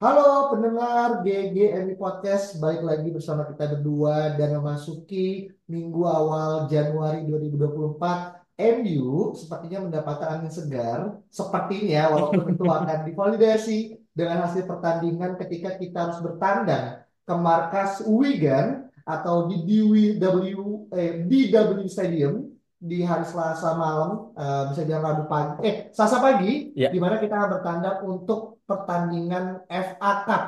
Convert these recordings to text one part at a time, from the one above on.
Halo pendengar GGMI Podcast, balik lagi bersama kita berdua dan memasuki minggu awal Januari 2024. MU sepertinya mendapatkan angin segar, sepertinya walaupun tentu akan divalidasi dengan hasil pertandingan ketika kita harus bertandang ke markas Wigan atau di DW eh, DW Stadium di hari Selasa malam, eh, bisa bilang Rabu pagi, eh Selasa pagi, Ya. di mana kita bertandang untuk pertandingan FA Cup,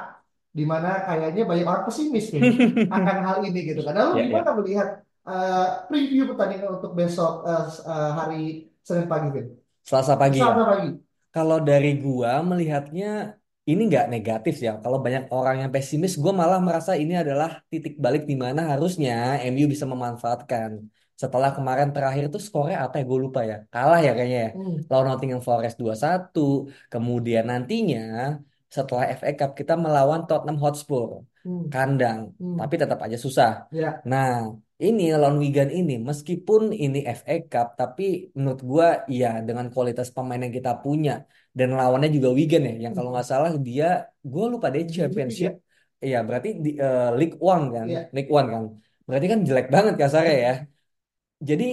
di mana kayaknya banyak orang pesimis nih akan hal ini gitu kan. Lalu Ya, ya. gimana melihat eh, preview pertandingan untuk besok eh, eh, hari Senin pagi, Vin? Selasa pagi ya. Selasa pagi. Kalau dari gua melihatnya ini nggak negatif ya. Kalau banyak orang yang pesimis, gua malah merasa ini adalah titik balik di mana harusnya MU bisa memanfaatkan. Setelah kemarin terakhir tuh skornya apa ya? Gue lupa ya. Kalah ya kayaknya ya. Hmm. Lawan Nottingham Forest 2-1. Kemudian nantinya setelah FA Cup kita melawan Tottenham Hotspur Hmm. kandang. Hmm. Tapi tetap aja susah. Ya. Nah, ini lawan Wigan ini meskipun ini FA Cup tapi menurut gua ya dengan kualitas pemain yang kita punya dan lawannya juga Wigan ya yang kalau nggak salah dia gua lupa deh championship. Iya, berarti di eh, League One kan? Iya. League One kan. Berarti kan jelek banget kasarnya ya. Jadi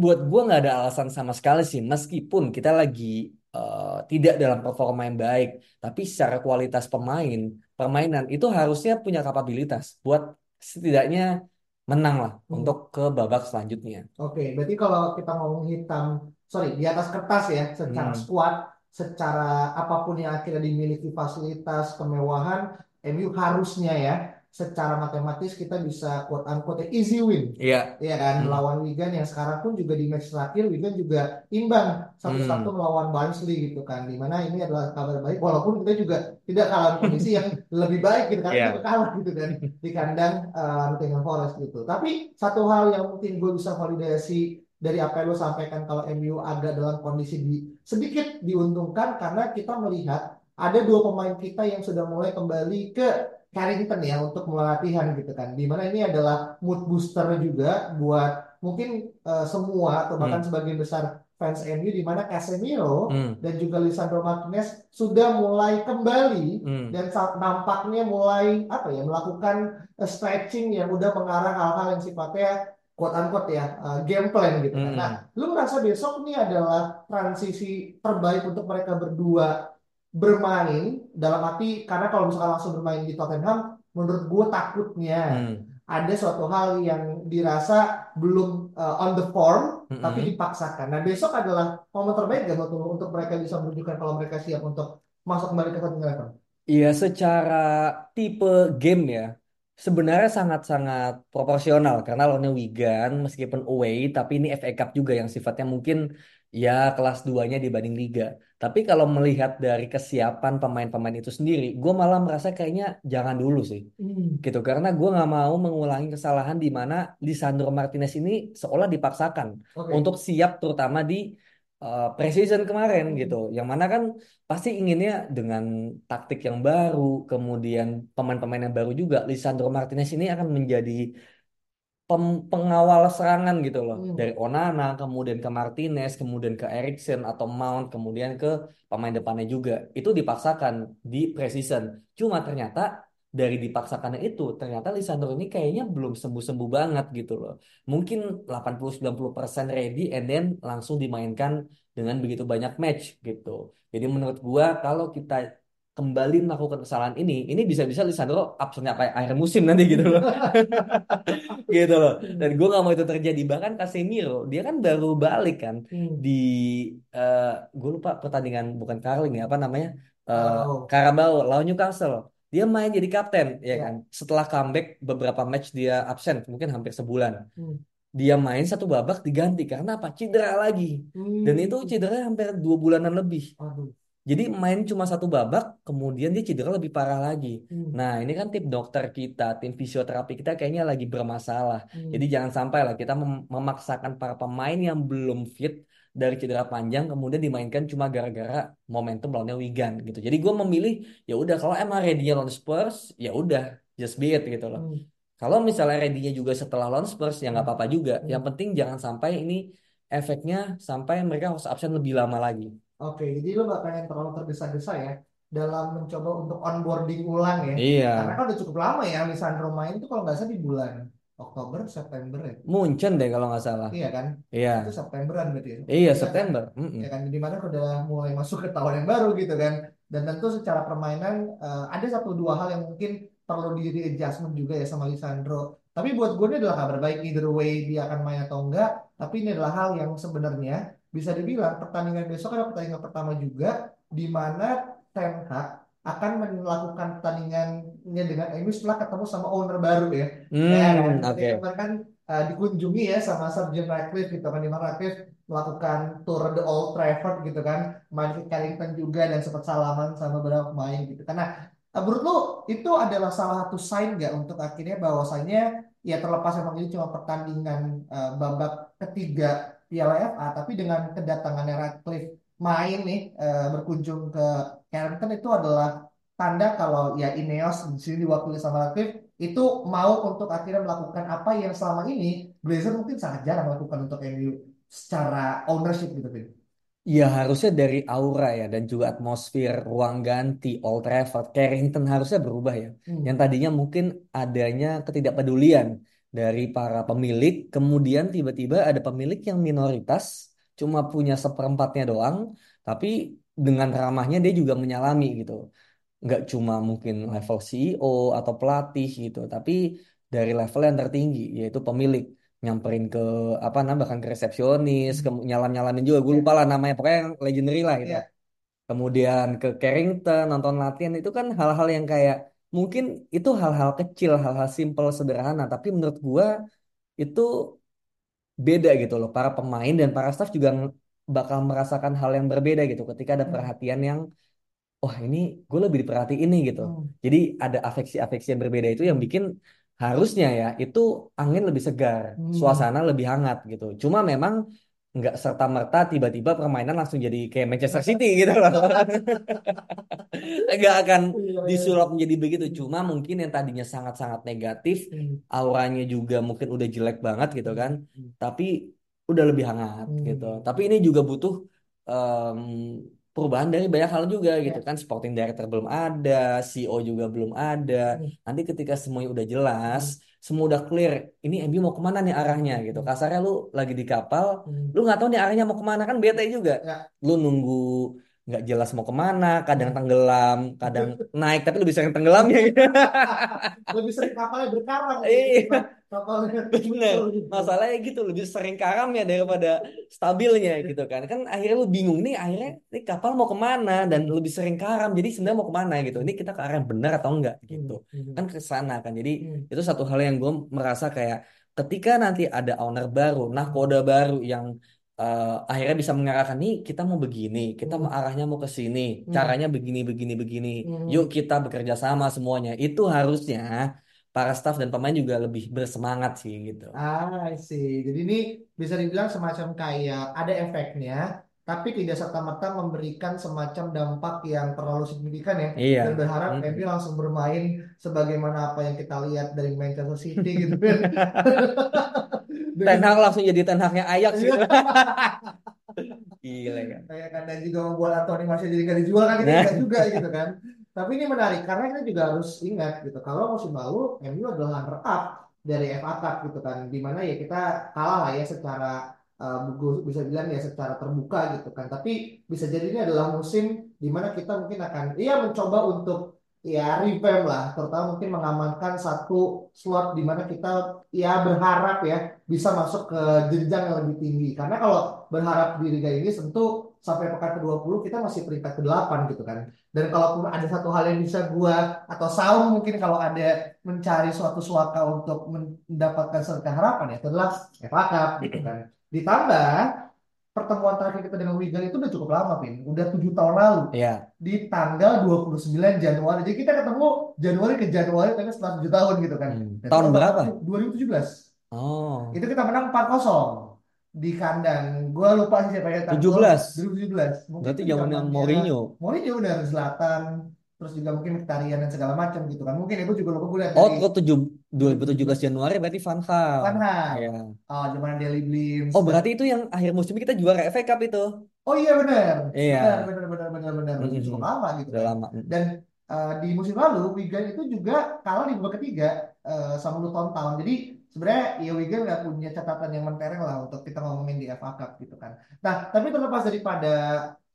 buat gua nggak ada alasan sama sekali sih meskipun kita lagi eh, tidak dalam performa yang baik, tapi secara kualitas pemain, permainan itu harusnya punya kapabilitas buat setidaknya menang lah Hmm. untuk ke babak selanjutnya. Oke, berarti kalau kita ngomong hitam, sorry, di atas kertas ya, secara Hmm. squad, secara apa pun yang akhirnya dimiliki fasilitas, kemewahan, MU harusnya ya, secara matematis kita bisa quote unquote easy win. Iya. Iya kan, Hmm. melawan Wigan yang sekarang pun juga di match terakhir Wigan juga imbang satu-satu Hmm. melawan Barnsley gitu kan. Di mana ini adalah kabar baik, walaupun kita juga tidak kalah kondisi yang lebih baik gitu karena Iya. kita kalah gitu kan di kandang uh, Nottingham Forest gitu. Tapi satu hal yang mungkin gue bisa validasi dari apa yang lo sampaikan kalau MU agak dalam kondisi di, sedikit diuntungkan karena kita melihat ada dua pemain kita yang sudah mulai kembali ke Carrington ya untuk melatihan gitu kan. Di mana ini adalah mood booster juga buat mungkin uh, semua atau bahkan sebagian besar fans MU di mana Casemiro Hmm. dan juga Lisandro Martinez sudah mulai kembali Hmm. dan saat nampaknya mulai apa ya melakukan uh, stretching yang udah mengarah hal-hal yang sifatnya quote unquote ya uh, game plan gitu kan. Hmm. Nah, lu merasa besok ini adalah transisi terbaik untuk mereka berdua bermain dalam arti karena kalau misalkan langsung bermain di Tottenham menurut gue takutnya Hmm. ada suatu hal yang dirasa belum uh, on the form Mm-mm. tapi dipaksakan. Nah besok adalah momen terbaik gak untuk, untuk mereka bisa menunjukkan kalau mereka siap untuk masuk kembali ke starting eleven. Iya, secara tipe game ya, sebenarnya sangat-sangat proporsional karena lawannya Wigan meskipun away, tapi ini FA Cup juga yang sifatnya mungkin ya kelas 2-nya dibanding Liga. Tapi kalau melihat dari kesiapan pemain-pemain itu sendiri, gue malah merasa kayaknya jangan dulu sih. Gitu, karena gue nggak mau mengulangi kesalahan di mana Lisandro Martinez ini seolah dipaksakan Oke. untuk siap terutama di uh, preseason kemarin Hmm. gitu. Yang mana kan pasti inginnya dengan taktik yang baru, kemudian pemain-pemain yang baru juga, Lisandro Martinez ini akan menjadi pengawal serangan gitu loh. Hmm. Dari Onana, kemudian ke Martinez, kemudian ke Eriksen atau Mount, kemudian ke pemain depannya juga. Itu dipaksakan di preseason. Cuma ternyata dari dipaksakannya itu, ternyata Lisandro ini kayaknya belum sembuh-sembuh banget gitu loh. Mungkin 80-90% ready and then langsung dimainkan dengan begitu banyak match gitu. Jadi menurut gua kalau kita kembali melakukan kesalahan ini, ini bisa-bisa Lisandro absennya kayak akhir musim nanti gitu loh. gitu loh. Dan gue gak mau itu terjadi. Bahkan Casemiro, dia kan baru balik kan Hmm. di eh gue lupa pertandingan bukan Carling ya apa namanya Eh Carabao. Carabao lawan Newcastle. Dia main jadi kapten ya Ya. kan. Setelah comeback beberapa match dia absen mungkin hampir sebulan. Hmm. dia main satu babak diganti karena apa? Cedera lagi. Dan itu Hmm. cedera hampir dua bulanan lebih. Aduh. Jadi main cuma satu babak, kemudian dia cedera lebih parah lagi. Hmm. Nah, ini kan tim dokter kita, tim fisioterapi kita kayaknya lagi bermasalah. Hmm. Jadi jangan sampai lah kita mem- memaksakan para pemain yang belum fit dari cedera panjang kemudian dimainkan cuma gara-gara momentum lawannya Wigan gitu. Jadi gue memilih ya udah kalau emang ready-nya lawan Spurs, ya udah just be it gitu loh. Hmm. Kalau misalnya ready-nya juga setelah lawan Spurs ya nggak apa-apa juga. Hmm. Yang penting jangan sampai ini efeknya sampai mereka harus absen lebih lama lagi. Oke, jadi lo gak pengen terlalu tergesa-gesa ya dalam mencoba untuk onboarding ulang ya. Iya. Karena kan udah cukup lama ya Lisandro main tuh kalau nggak salah di bulan Oktober, September ya. Munchen deh kalau nggak salah. Iya kan? Iya. Itu Septemberan berarti ya. Iya, Iya kan? September. Mm-mm. Ya kan, di mana udah mulai masuk ke tahun yang baru gitu kan. Dan tentu secara permainan eh, ada satu dua hal yang mungkin perlu di adjustment juga ya sama Lisandro. Tapi buat gue ini adalah kabar baik either way dia akan main atau enggak. Tapi ini adalah hal yang sebenarnya bisa dibilang pertandingan besok ada pertandingan pertama juga di mana Ten Hag akan melakukan pertandingannya dengan MU setelah ketemu sama owner baru ya. Ya Hmm, oke. ketika kemarin kan uh, dikunjungi ya sama Sir Jim Ratcliffe gitu kan, di mana Ratcliffe melakukan tour the Old Trafford gitu kan, main ke Carrington juga dan sempat salaman sama beberapa pemain gitu. Karena uh, menurut lu itu adalah salah satu sign nggak untuk akhirnya bahwasannya ya terlepas emang ini cuma pertandingan uh, babak ketiga Piala FA, tapi dengan kedatangannya Ratcliffe main nih uh, berkunjung ke Carrington itu adalah tanda kalau ya Ineos di sini diwakili sama Ratcliffe itu mau untuk akhirnya melakukan apa yang selama ini Glazer mungkin sangat jarang melakukan untuk MU secara ownership gitu, Vin. Ya harusnya dari aura ya dan juga atmosfer ruang ganti Old Trafford, Carrington harusnya berubah ya. Hmm. Yang tadinya mungkin adanya ketidakpedulian dari para pemilik, kemudian tiba-tiba ada pemilik yang minoritas, cuma punya seperempatnya doang, tapi dengan ramahnya dia juga menyalami gitu. Nggak cuma mungkin level CEO atau pelatih gitu, tapi dari level yang tertinggi yaitu pemilik nyamperin ke apa namanya bahkan ke resepsionis, ke nyalam-nyalamin juga, gue Ya, lupa lah namanya, pokoknya yang legendary lah gitu. ya. Kemudian ke Carrington nonton latihan itu kan hal-hal yang kayak mungkin itu hal-hal kecil, hal-hal simple sederhana, tapi menurut gua itu beda gitu loh. Para pemain dan para staff juga bakal merasakan hal yang berbeda gitu ketika ada perhatian yang wah ini gue lebih diperhatiin nih gitu. Hmm. Jadi ada afeksi-afeksi yang berbeda itu yang bikin harusnya ya itu angin lebih segar, Hmm. suasana lebih hangat gitu. Cuma memang nggak serta merta tiba-tiba permainan langsung jadi kayak Manchester City gitu loh. Nggak akan Iya, iya, iya. disulap menjadi begitu. Cuma mungkin yang tadinya sangat-sangat negatif, Hmm. auranya juga mungkin udah jelek banget gitu kan. Hmm. Tapi udah lebih hangat Hmm. gitu. Tapi ini juga butuh em, perubahan dari banyak hal juga gitu Ya. kan. Sporting director belum ada, CEO juga belum ada. Nanti ketika semuanya udah jelas, Hmm. Semua udah clear, ini MU mau ke mana nih arahnya gitu. Kasarnya lu lagi di kapal, Hmm. lu nggak tahu nih arahnya mau ke mana kan bete juga. Ya. Lu nunggu nggak jelas mau ke mana, kadang Hmm. tenggelam, kadang naik tapi lebih sering tenggelamnya gitu. Lebih sering kapalnya berkarang. Iya. Kapalnya Bener, gitu. masalahnya gitu lebih sering karamnya daripada stabilnya gitu kan. Kan akhirnya lu bingung nih, akhirnya ini kapal mau ke mana dan lebih sering karam. Jadi sebenarnya mau ke mana gitu. Ini kita ke arah yang benar atau enggak gitu. Hmm. Kan ke sana kan. Jadi Hmm. itu satu hal yang gue merasa kayak ketika nanti ada owner baru, nahkoda baru yang eh, akhirnya bisa mengarahkan nih kita mau begini, kita mau Hmm. arahnya mau ke sini, Hmm. caranya begini begini begini. Hmm. Yuk kita bekerja sama semuanya. Itu harusnya para staff dan pemain juga lebih bersemangat sih gitu. Ah, I see. Jadi ini bisa dibilang semacam kayak ada efeknya, tapi tidak serta-merta memberikan semacam dampak yang terlalu signifikan ya. Iya. Dan berharap Mm. MU langsung bermain sebagaimana apa yang kita lihat dari Manchester City gitu kan. Ten Hag langsung jadi Ten Hagnya Ajax Iya. gitu. Gila ya. Kayak kan dan juga membuat Anthony Martial jadi gak dijual kan kita Nah. juga gitu kan. Tapi ini menarik karena kita juga harus ingat gitu kalau musim lalu MU adalah runner up dari FA Cup gitu kan. Di mana ya kita kalah lah ya secara uh, bisa bilang ya secara terbuka gitu kan. Tapi bisa jadi ini adalah musim di mana kita mungkin akan iya mencoba untuk ya revamp lah, terutama mungkin mengamankan satu slot di mana kita ya berharap ya bisa masuk ke jenjang yang lebih tinggi. Karena kalau berharap di liga Inggris tentu sampai pekan ke-20 kita masih peringkat ke-8 gitu kan. Dan kalaupun ada satu hal yang bisa gua atau Saung mungkin kalau ada mencari suatu suaka untuk mendapatkan serta harapan ya itu adalah FA Cup gitu kan. Ditambah pertemuan terakhir kita dengan Wigan itu udah cukup lama, Pin. Udah tujuh tahun lalu. Iya. Di tanggal 29 Januari. Jadi kita ketemu Januari ke Januari tapi setelah tujuh tahun gitu kan. Hmm. Dan Tahun itu berapa? 2017. Oh. Itu kita menang 4-0 di kandang. Gua lupa sih siapa yang nyetak gol. 17. 2017. Mungkin Berarti itu zamannya zamannya Mourinho. Mourinho benar Zlatan, terus juga mungkin Mkhitaryan dan segala macam gitu kan. Mungkin itu juga lupa gue lihat Oh, dari kok tujuh, 2017 Januari berarti Van Gaal. Van Gaal. Iya. Oh, zaman Daley Blind. Oh, berarti itu yang akhir musim kita juara FA Cup itu. Oh iya benar. Iya. Benar, benar, benar, benar, benar. Udah Mm-mm. cukup lama gitu Udah kan. lama. Dan uh, di musim lalu Wigan itu juga kalah di babak ketiga uh, sama Luton Town. Jadi sebenarnya ya Wigan nggak punya catatan yang mentereng lah untuk kita ngomongin di FA Cup gitu kan. Nah, tapi terlepas daripada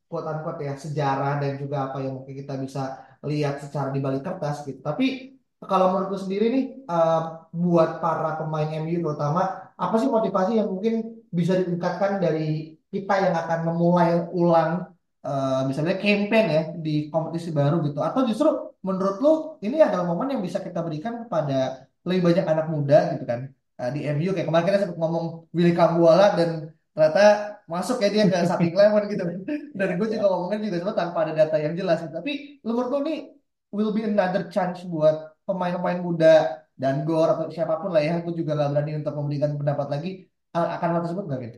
quote unquote ya sejarah dan juga apa yang mungkin kita bisa lihat secara di balik kertas gitu. Tapi kalau menurutku sendiri nih uh, buat para pemain MU terutama apa sih motivasi yang mungkin bisa ditingkatkan dari kita yang akan memulai ulang eh, misalnya campaign ya di kompetisi baru gitu atau justru menurut lo ini adalah momen yang bisa kita berikan kepada lebih banyak anak muda gitu kan. Eh, di MU kayak kemarin kita sempat ngomong Willy Kambuala dan ternyata masuk ya dia ke Saping Lemon gitu. Dan gue juga ngomongin juga sempat tanpa ada data yang jelas gitu. tapi lo menurut ini will be another chance buat pemain-pemain muda dan Gor atau siapa pun lah ya gue juga nggak berani untuk memberikan pendapat lagi akan hal tersebut nggak gitu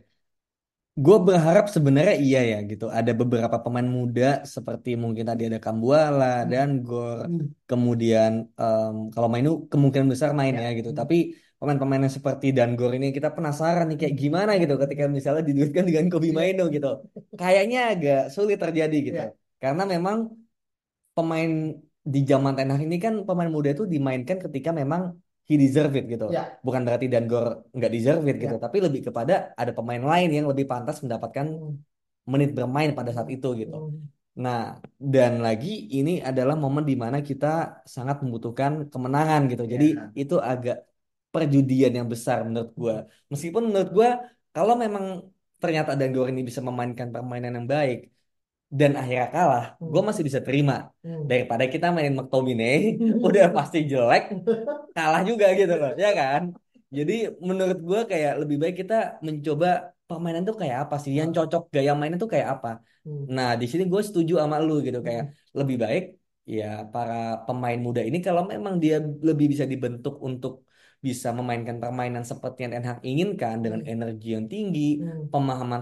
Gue berharap sebenarnya iya ya gitu. Ada beberapa pemain muda seperti mungkin tadi ada Kambuala Hmm. dan Gor. Hmm. Kemudian em, kalau main itu kemungkinan besar main Ya. ya gitu. Hmm. Tapi pemain-pemain yang seperti Dangor ini kita penasaran nih kayak gimana gitu ketika misalnya diduetkan dengan Kobi Iya. Maino gitu. Kayaknya agak sulit terjadi gitu. Iya. Karena memang pemain di zaman Ten Hag ini kan pemain muda itu dimainkan ketika memang he deserve it gitu. Ya. Bukan berarti Dangor nggak deserve it gitu, Ya. tapi lebih kepada ada pemain lain yang lebih pantas mendapatkan Hmm. menit bermain pada saat itu gitu. Hmm. Nah, dan lagi ini adalah momen di mana kita sangat membutuhkan kemenangan gitu. Jadi Ya. itu agak perjudian yang besar menurut gua. Meskipun menurut gua kalau memang ternyata Dangor ini bisa memainkan permainan yang baik dan akhirnya kalah, Hmm. masih bisa terima Hmm. daripada kita mainin McTominay udah pasti jelek kalah juga gitu loh ya kan jadi menurut gue kayak lebih baik kita mencoba permainan tuh kayak apa sih yang cocok gaya mainnya tuh kayak apa Hmm. nah di sini gue setuju sama lu gitu kayak lebih baik ya para pemain muda ini kalau memang dia lebih bisa dibentuk untuk bisa memainkan permainan seperti yang Ten Hag inginkan dengan Hmm. energi yang tinggi Hmm. pemahaman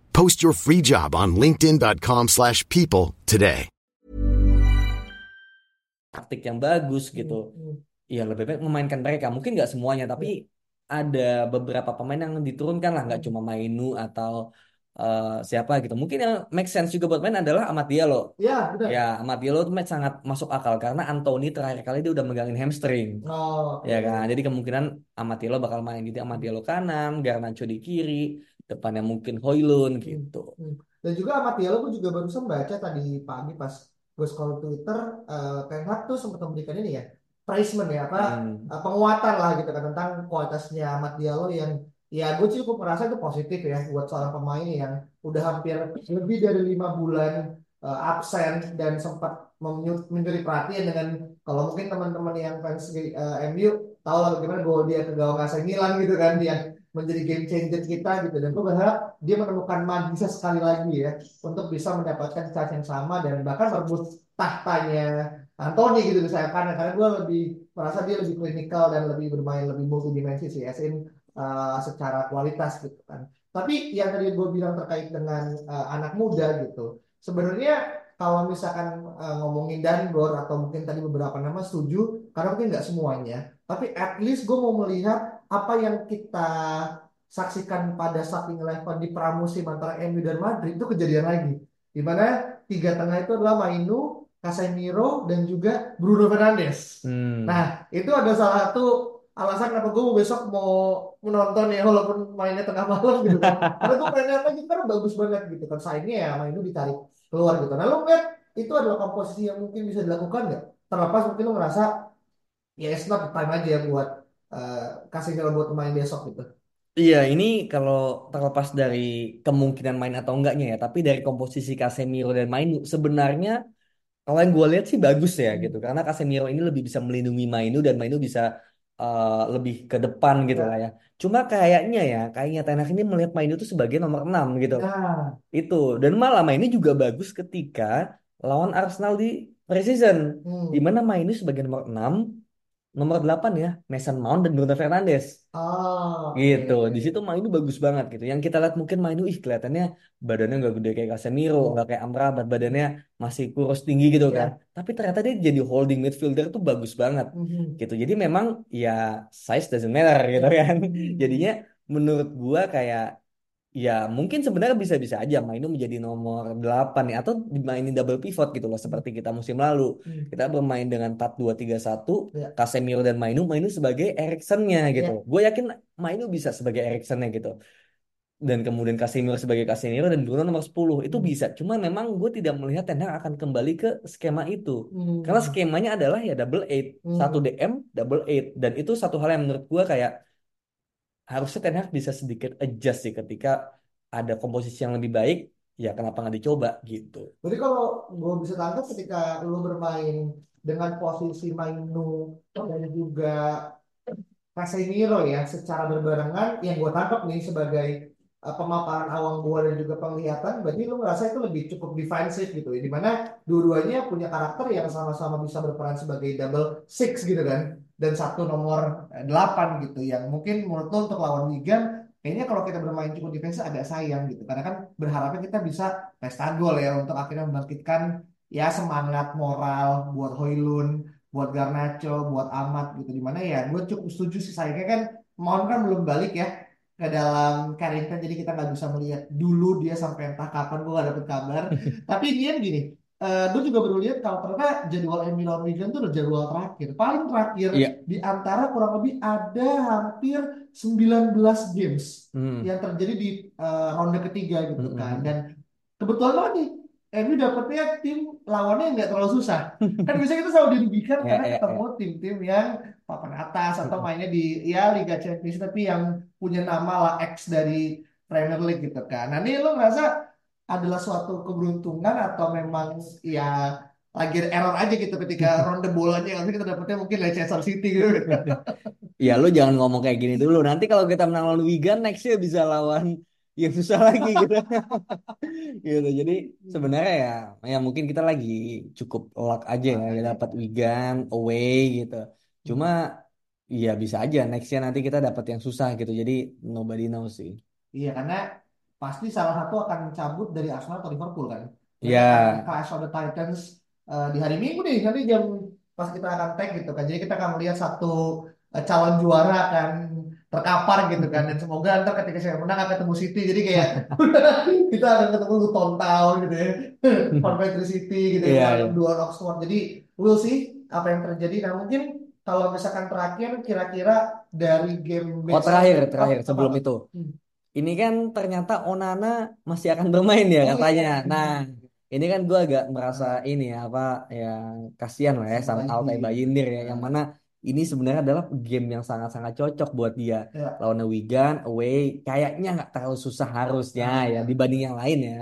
Post your free job on linkedin.com/people slash people today. taktik yang bagus gitu. Hmm. ya lebih baik memainkan mereka. Mungkin nggak semuanya tapi ada beberapa pemain yang diturunkan lah. Nggak cuma Mainu atau eh, siapa gitu. Mungkin yang make sense juga buat main adalah Amat Diallo. Ya, benar. ya Amat Diallo itu sangat masuk akal karena Anthony terakhir kali dia udah megangin hamstring. Oh, ya kan? Jadi kemungkinan Amat Diallo bakal main. Jadi Amat Diallo kanan Garnacho di kiri depannya mungkin Hoylund gitu Hmm. Dan juga Ahmad Diallo gue juga barusan baca tadi pagi pas gue scroll Twitter, eh Ten Hag tuh sempat memberikan ini ya, praisement ya, apa Hmm. eh, penguatan lah gitu kan tentang kualitasnya Ahmad Diallo yang ya gue cukup merasa itu positif ya buat seorang pemain yang udah hampir lebih dari lima bulan eh, absen dan sempat mencuri perhatian dengan kalau mungkin teman-teman yang fans eh, MU tahu lah bagaimana gol dia ke gawang AC Milan gitu kan dia menjadi game changer kita gitu. Dan gue berharap dia menemukan magisa sekali lagi ya untuk bisa mendapatkan chance yang sama dan bahkan merebut tahtanya Anthony gitu misalkan. Karena gue lebih merasa dia lebih klinikal dan lebih bermain lebih multidimensi sih as in uh, secara kualitas gitu kan. Tapi yang tadi gue bilang terkait dengan uh, anak muda gitu sebenarnya kalau misalkan uh, ngomongin Danbor atau mungkin tadi beberapa nama setuju karena mungkin nggak semuanya tapi at least gue mau melihat apa yang kita saksikan pada starting eleven di pramusim antara MU dan Madrid itu kejadian lagi di mana tiga tengah itu adalah Mainu, Casemiro dan juga Bruno Fernandes. Hmm. Nah itu ada salah satu alasan kenapa gue besok mau menonton ya walaupun mainnya tengah malam gitu kan. Karena gue pengen lagi gitu karena bagus banget gitu kan. Sayangnya ya Mainu ditarik keluar gitu. Nah lo ngeliat itu adalah komposisi yang mungkin bisa dilakukan nggak? Terlepas mungkin lo ngerasa ya it's not the time aja buat uh, kasih jalan buat main besok gitu. Iya, ini kalau terlepas dari kemungkinan main atau enggaknya ya, tapi dari komposisi Casemiro dan Mainu sebenarnya kalau yang gue lihat sih bagus ya gitu, hmm. karena Casemiro ini lebih bisa melindungi Mainu dan Mainu bisa uh, lebih ke depan gitu lah ya. Cuma kayaknya ya, kayaknya Ten Hag ini melihat Mainu itu sebagai nomor 6 gitu. Nah. Itu dan malah Mainu juga bagus ketika lawan Arsenal di preseason, hmm. di mana Mainu sebagai nomor 6 nomor 8 ya Mason Mount dan Bruno Fernandes. Oh, gitu. Okay. Di situ Mainu bagus banget gitu. Yang kita lihat mungkin Mainu ih kelihatannya badannya nggak gede kayak Casemiro, oh. nggak kayak Amrabat, badannya masih kurus tinggi gitu yeah. kan. Tapi ternyata dia jadi holding midfielder tuh bagus banget. Mm -hmm. Gitu. Jadi memang ya size doesn't matter gitu kan. Mm -hmm. Jadinya menurut gua kayak Ya mungkin sebenarnya bisa-bisa aja Mainu menjadi nomor 8 ya atau dimainin double pivot gitu loh seperti kita musim lalu. Hmm. Kita bermain dengan 4-2-3-1, ya. Casemiro dan Mainu, Mainu sebagai Erikson-nya gitu. Ya. Gue yakin Mainu bisa sebagai Erikson-nya gitu. Dan kemudian Casemiro sebagai Casemiro dan Bruno nomor 10 itu hmm. bisa. Cuma memang gue tidak melihat Ten Hag akan kembali ke skema itu. Hmm. Karena skemanya adalah ya double eight, hmm. satu DM, double eight dan itu satu hal yang menurut gue kayak harusnya Ten Hag bisa sedikit adjust sih ketika ada komposisi yang lebih baik ya kenapa nggak dicoba gitu. Jadi kalau gue bisa tangkap ketika lu bermain dengan posisi Mainu dan juga Casemiro ya secara berbarengan yang gue tangkap nih sebagai uh, pemaparan awal gue dan juga penglihatan berarti lu merasa itu lebih cukup defensif gitu ya di mana dua-duanya punya karakter yang sama-sama bisa berperan sebagai double six gitu kan dan satu nomor 8 gitu yang mungkin menurut lo untuk lawan Wigan kayaknya kalau kita bermain cukup defense agak sayang gitu. Karena kan berharapnya kita bisa pesta gol ya untuk akhirnya membangkitkan ya semangat moral buat Hoylun buat Garnacho buat Amat gitu. Di mana ya gue cukup setuju sih sayangnya kan Mount kan belum balik ya ke dalam Carrington jadi kita nggak bisa melihat dulu dia sampai entah kapan gue gak dapet kabar. Tapi dia gini uh, eh, gue juga baru lihat kalau ternyata jadwal Emil lawan Wigan itu udah jadwal terakhir paling terakhir yeah. di antara kurang lebih ada hampir 19 games hmm. yang terjadi di uh, ronde ketiga gitu hmm. kan dan kebetulan banget nih MU dapetnya tim lawannya nggak terlalu susah kan biasanya kita selalu dirugikan yeah, karena yeah, ketemu ya. tim-tim yeah. yang papan atas atau mainnya di ya Liga Champions tapi yang punya nama lah X dari Premier League gitu kan. Nah ini lo ngerasa adalah suatu keberuntungan atau memang ya lagi error aja gitu ketika ronde bolanya nanti kita dapetnya mungkin Leicester City gitu. ya lu jangan ngomong kayak gini dulu. Nanti kalau kita menang lawan Wigan nextnya bisa lawan yang susah lagi gitu. gitu. Jadi sebenarnya ya ya mungkin kita lagi cukup luck aja ya dapat Wigan away gitu. Cuma ya bisa aja nextnya nanti kita dapat yang susah gitu. Jadi nobody knows sih. Iya karena pasti salah satu akan cabut dari Arsenal atau Liverpool kan. Iya. Yeah. Clash of the Titans uh, di hari Minggu nih nanti jam pas kita akan tag gitu kan. Jadi kita akan melihat satu uh, calon juara kan terkapar gitu kan dan semoga nanti ketika saya menang akan ketemu City jadi kayak kita akan ketemu Luton Town gitu ya Coventry City gitu yeah, ya yeah. dua Oxford jadi we'll see apa yang terjadi nah mungkin kalau misalkan terakhir kira-kira dari game oh terakhir terakhir sebelum itu hmm ini kan ternyata Onana masih akan bermain ya oh, katanya. Iya. Nah, ini kan gue agak merasa ini ya apa ya kasihan lah ya sama Altay Bayindir ya yang mana ini sebenarnya adalah game yang sangat-sangat cocok buat dia ya. lawan Wigan away kayaknya nggak terlalu susah harusnya ya dibanding yang lain ya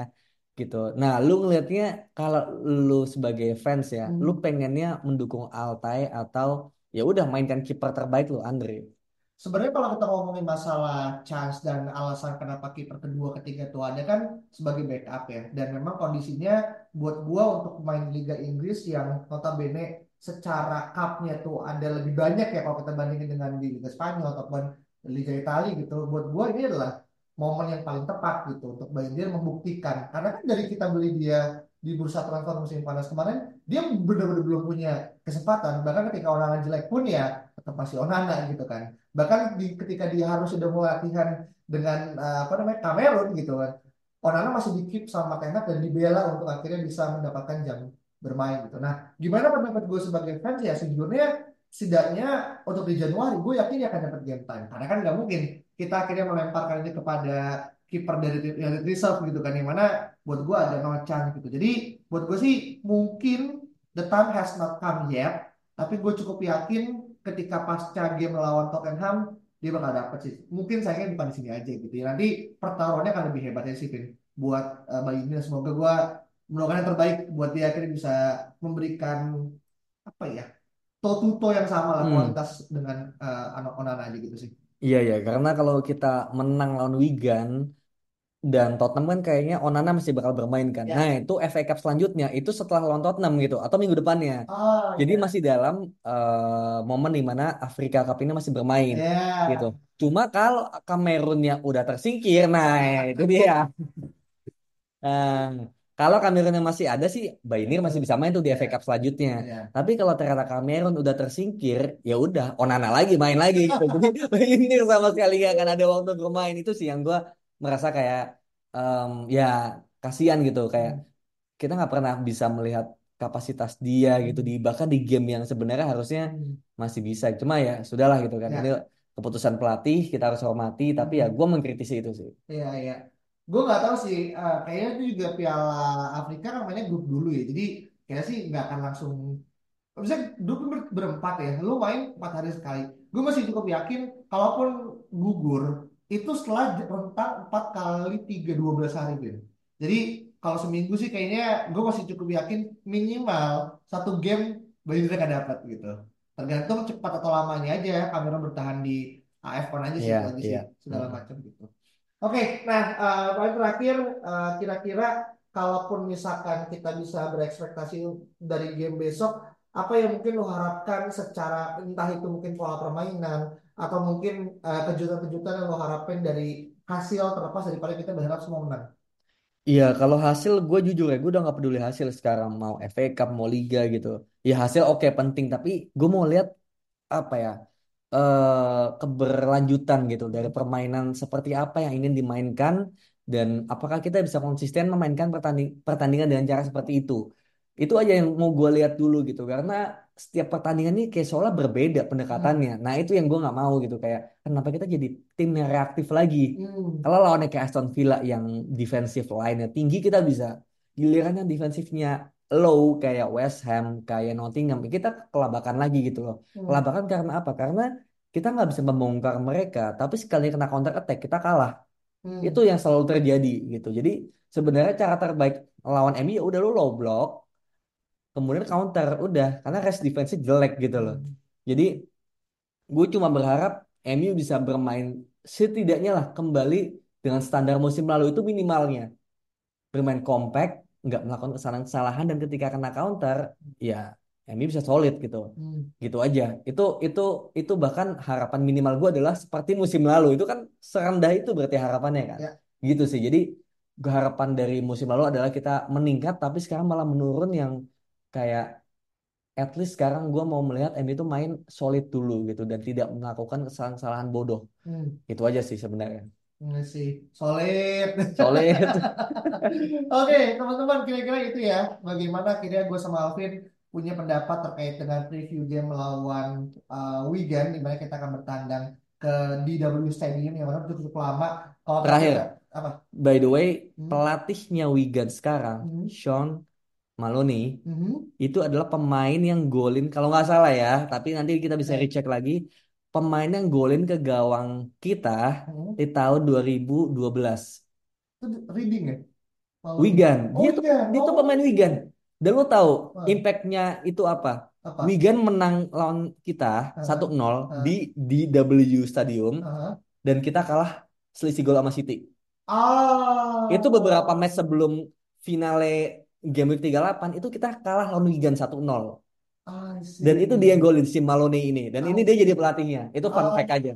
gitu. Nah, lu ngelihatnya kalau lu sebagai fans ya, hmm. lu pengennya mendukung Altay atau ya udah mainkan kiper terbaik lu Andre? Sebenarnya kalau kita ngomongin masalah chance dan alasan kenapa kiper kedua ketiga itu ada kan sebagai backup ya. Dan memang kondisinya buat gua untuk pemain Liga Inggris yang notabene secara cupnya tuh ada lebih banyak ya kalau kita bandingin dengan di Liga Spanyol ataupun Liga Italia gitu. Buat gua ini adalah momen yang paling tepat gitu untuk Bayern membuktikan. Karena kan dari kita beli dia di bursa transfer musim panas kemarin, dia benar-benar belum punya kesempatan. Bahkan ketika orang jelek pun ya tetap masih Onana gitu kan. Bahkan di, ketika dia harus sudah mulai latihan dengan uh, apa namanya Cameron gitu kan. Onana masih di keep sama Ten dan dibela untuk akhirnya bisa mendapatkan jam bermain gitu. Nah, gimana pendapat gue sebagai fans ya sejujurnya setidaknya untuk di Januari gue yakin dia akan dapat game time karena kan nggak mungkin kita akhirnya melemparkan ini kepada kiper dari, dari reserve gitu kan yang mana buat gue ada no chance gitu jadi buat gue sih mungkin the time has not come yet tapi gue cukup yakin ketika pasca game melawan Tottenham dia bakal dapet sih mungkin sayangnya bukan di sini aja gitu ya nanti pertaruhannya akan lebih hebat ya sih Vin buat uh, Bayi ini semoga gue mendoakan yang terbaik buat dia akhirnya bisa memberikan apa ya to yang sama lah hmm. kualitas dengan uh, anak Onana aja gitu sih. Iya ya, karena kalau kita menang lawan Wigan dan Tottenham kan kayaknya Onana masih bakal bermain kan. Ya. Nah itu FA Cup selanjutnya itu setelah lawan Tottenham gitu atau minggu depannya. Oh, Jadi ya. masih dalam uh, momen di mana Afrika Cup ini masih bermain ya. gitu. Cuma kalau Kamerunnya udah tersingkir, nah itu dia. Nah, kalau Kamerun yang masih ada sih, Bainir masih bisa main tuh di FA Cup selanjutnya. Yeah. Tapi kalau ternyata Kamerun udah tersingkir, ya udah Onana lagi main lagi gitu. Jadi Bainir sama sekali gak akan ada waktu bermain itu sih yang gue merasa kayak um, ya kasihan gitu kayak hmm. kita nggak pernah bisa melihat kapasitas dia gitu di bahkan di game yang sebenarnya harusnya hmm. masih bisa. Cuma ya sudahlah gitu kan. Yeah. Ini keputusan pelatih kita harus hormati. Tapi ya hmm. gue mengkritisi itu sih. Iya iya. Gue nggak tahu sih uh, kayaknya itu juga Piala Afrika kan mainnya grup dulu ya jadi kayaknya sih nggak akan langsung bisa grup ber berempat ya lu main empat hari sekali gue masih cukup yakin kalaupun gugur itu setelah rentang empat kali tiga dua belas hari Ben jadi kalau seminggu sih kayaknya gue masih cukup yakin minimal satu game Bali akan dapat gitu tergantung cepat atau lamanya aja kamera bertahan di AFCON aja sih yeah, lagi yeah. sih segala hmm. macam gitu Oke, nah uh, paling terakhir uh, kira-kira kalaupun misalkan kita bisa berekspektasi dari game besok, apa yang mungkin lo harapkan secara entah itu mungkin pola permainan atau mungkin uh, kejutan-kejutan yang lo harapkan dari hasil terlepas daripada kita berharap semua menang. Iya, kalau hasil gue jujur ya, gue udah gak peduli hasil sekarang mau FA Cup mau Liga gitu. Ya hasil oke okay, penting, tapi gue mau lihat apa ya uh, keberlanjutan gitu dari permainan seperti apa yang ingin dimainkan dan apakah kita bisa konsisten memainkan pertanding pertandingan dengan cara seperti itu. Itu aja yang mau gue lihat dulu gitu karena setiap pertandingan ini kayak seolah berbeda pendekatannya. Hmm. Nah itu yang gue nggak mau gitu kayak kenapa kita jadi tim yang reaktif lagi. Hmm. Kalau lawannya kayak Aston Villa yang defensive line-nya tinggi kita bisa giliran yang defensifnya low kayak West Ham, kayak Nottingham, kita kelabakan lagi gitu loh. Hmm. Kelabakan karena apa? Karena kita nggak bisa membongkar mereka, tapi sekali kena counter attack kita kalah. Hmm. Itu yang selalu terjadi gitu. Jadi sebenarnya cara terbaik lawan MU ya udah lo low block, kemudian counter udah karena rest defense jelek gitu loh. Hmm. Jadi gue cuma berharap MU bisa bermain setidaknya lah kembali dengan standar musim lalu itu minimalnya bermain compact nggak melakukan kesalahan-kesalahan dan ketika kena counter ya MU bisa solid gitu hmm. gitu aja itu itu itu bahkan harapan minimal gue adalah seperti musim lalu itu kan serendah itu berarti harapannya kan ya. gitu sih jadi harapan dari musim lalu adalah kita meningkat tapi sekarang malah menurun yang kayak at least sekarang gue mau melihat MU itu main solid dulu gitu dan tidak melakukan kesalahan-kesalahan bodoh hmm. itu aja sih sebenarnya sih, solid. Solid. Oke, teman-teman kira-kira itu ya. Bagaimana kira gue sama Alvin punya pendapat terkait dengan preview game melawan uh, Wigan di mana kita akan bertandang ke DW Stadium yang mana cukup, cukup lama. Kalau Terakhir, kita, apa? By the way, hmm? pelatihnya Wigan sekarang, hmm? Sean Maloney, hmm? itu adalah pemain yang golin kalau nggak salah ya, tapi nanti kita bisa recheck lagi pemain yang golin ke gawang kita hmm. di tahun 2012. Itu Reading ya? Oh, Wigan. Dia, oh, tuh, dia tuh pemain Wigan. Dan lu tahu Wah. impactnya itu apa? Apa? Wigan menang lawan kita Aha. 1-0 Aha. di di W Stadium Aha. dan kita kalah selisih gol sama City. Ah. Itu beberapa match sebelum finale game week 38 itu kita kalah lawan Wigan 1-0. I see. Dan itu dia yang golin si Malone ini dan ini I dia jadi pelatihnya. Itu fun Oh, fact aja.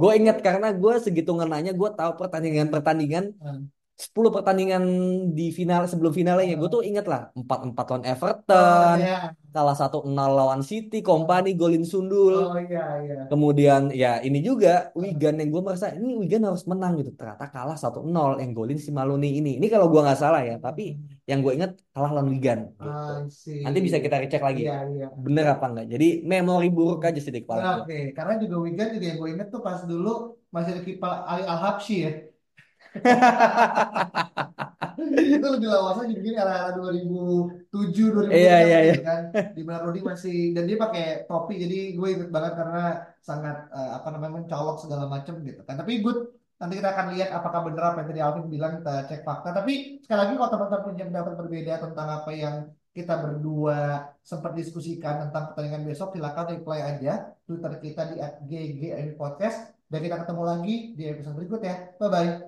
Gue inget karena gue segitu ngenanya gue tahu pertandingan-pertandingan Ah. 10 pertandingan di final sebelum finalnya gue Ah. tuh inget lah 4-4 lawan Oh Everton, ya. kalah 1-0 lawan City, Kompany golin sundul. Oh iya iya. Kemudian ya ini juga Ah. Wigan yang gue merasa ini Wigan harus menang gitu. Ternyata kalah 1-0 yang golin si Maloney ini. Ini kalau gue nggak salah ya, tapi yang gue inget kalah lawan Wigan gitu. See. Nanti bisa kita recek lagi Iya iya. bener apa enggak. Jadi memori buruk aja sih di kepala Nah, gue. Oke, karena juga Wigan juga yang gue inget tuh pas dulu masih ada kiper Ali Al-Habsyi ya. Itu lebih lawas aja mungkin era-era 2007 2008 Iya, iya, gitu kan. Di mana Rudy masih dan dia pakai topi jadi gue inget banget karena sangat eh, apa namanya mencolok segala macam gitu kan. Tapi good nanti kita akan lihat apakah benar apa yang tadi Alvin bilang kita cek fakta. Tapi sekali lagi kalau teman-teman punya pendapat berbeda tentang apa yang kita berdua sempat diskusikan tentang pertandingan besok silakan reply aja Twitter kita di @ggm podcast. Dan kita ketemu lagi di episode berikutnya bye bye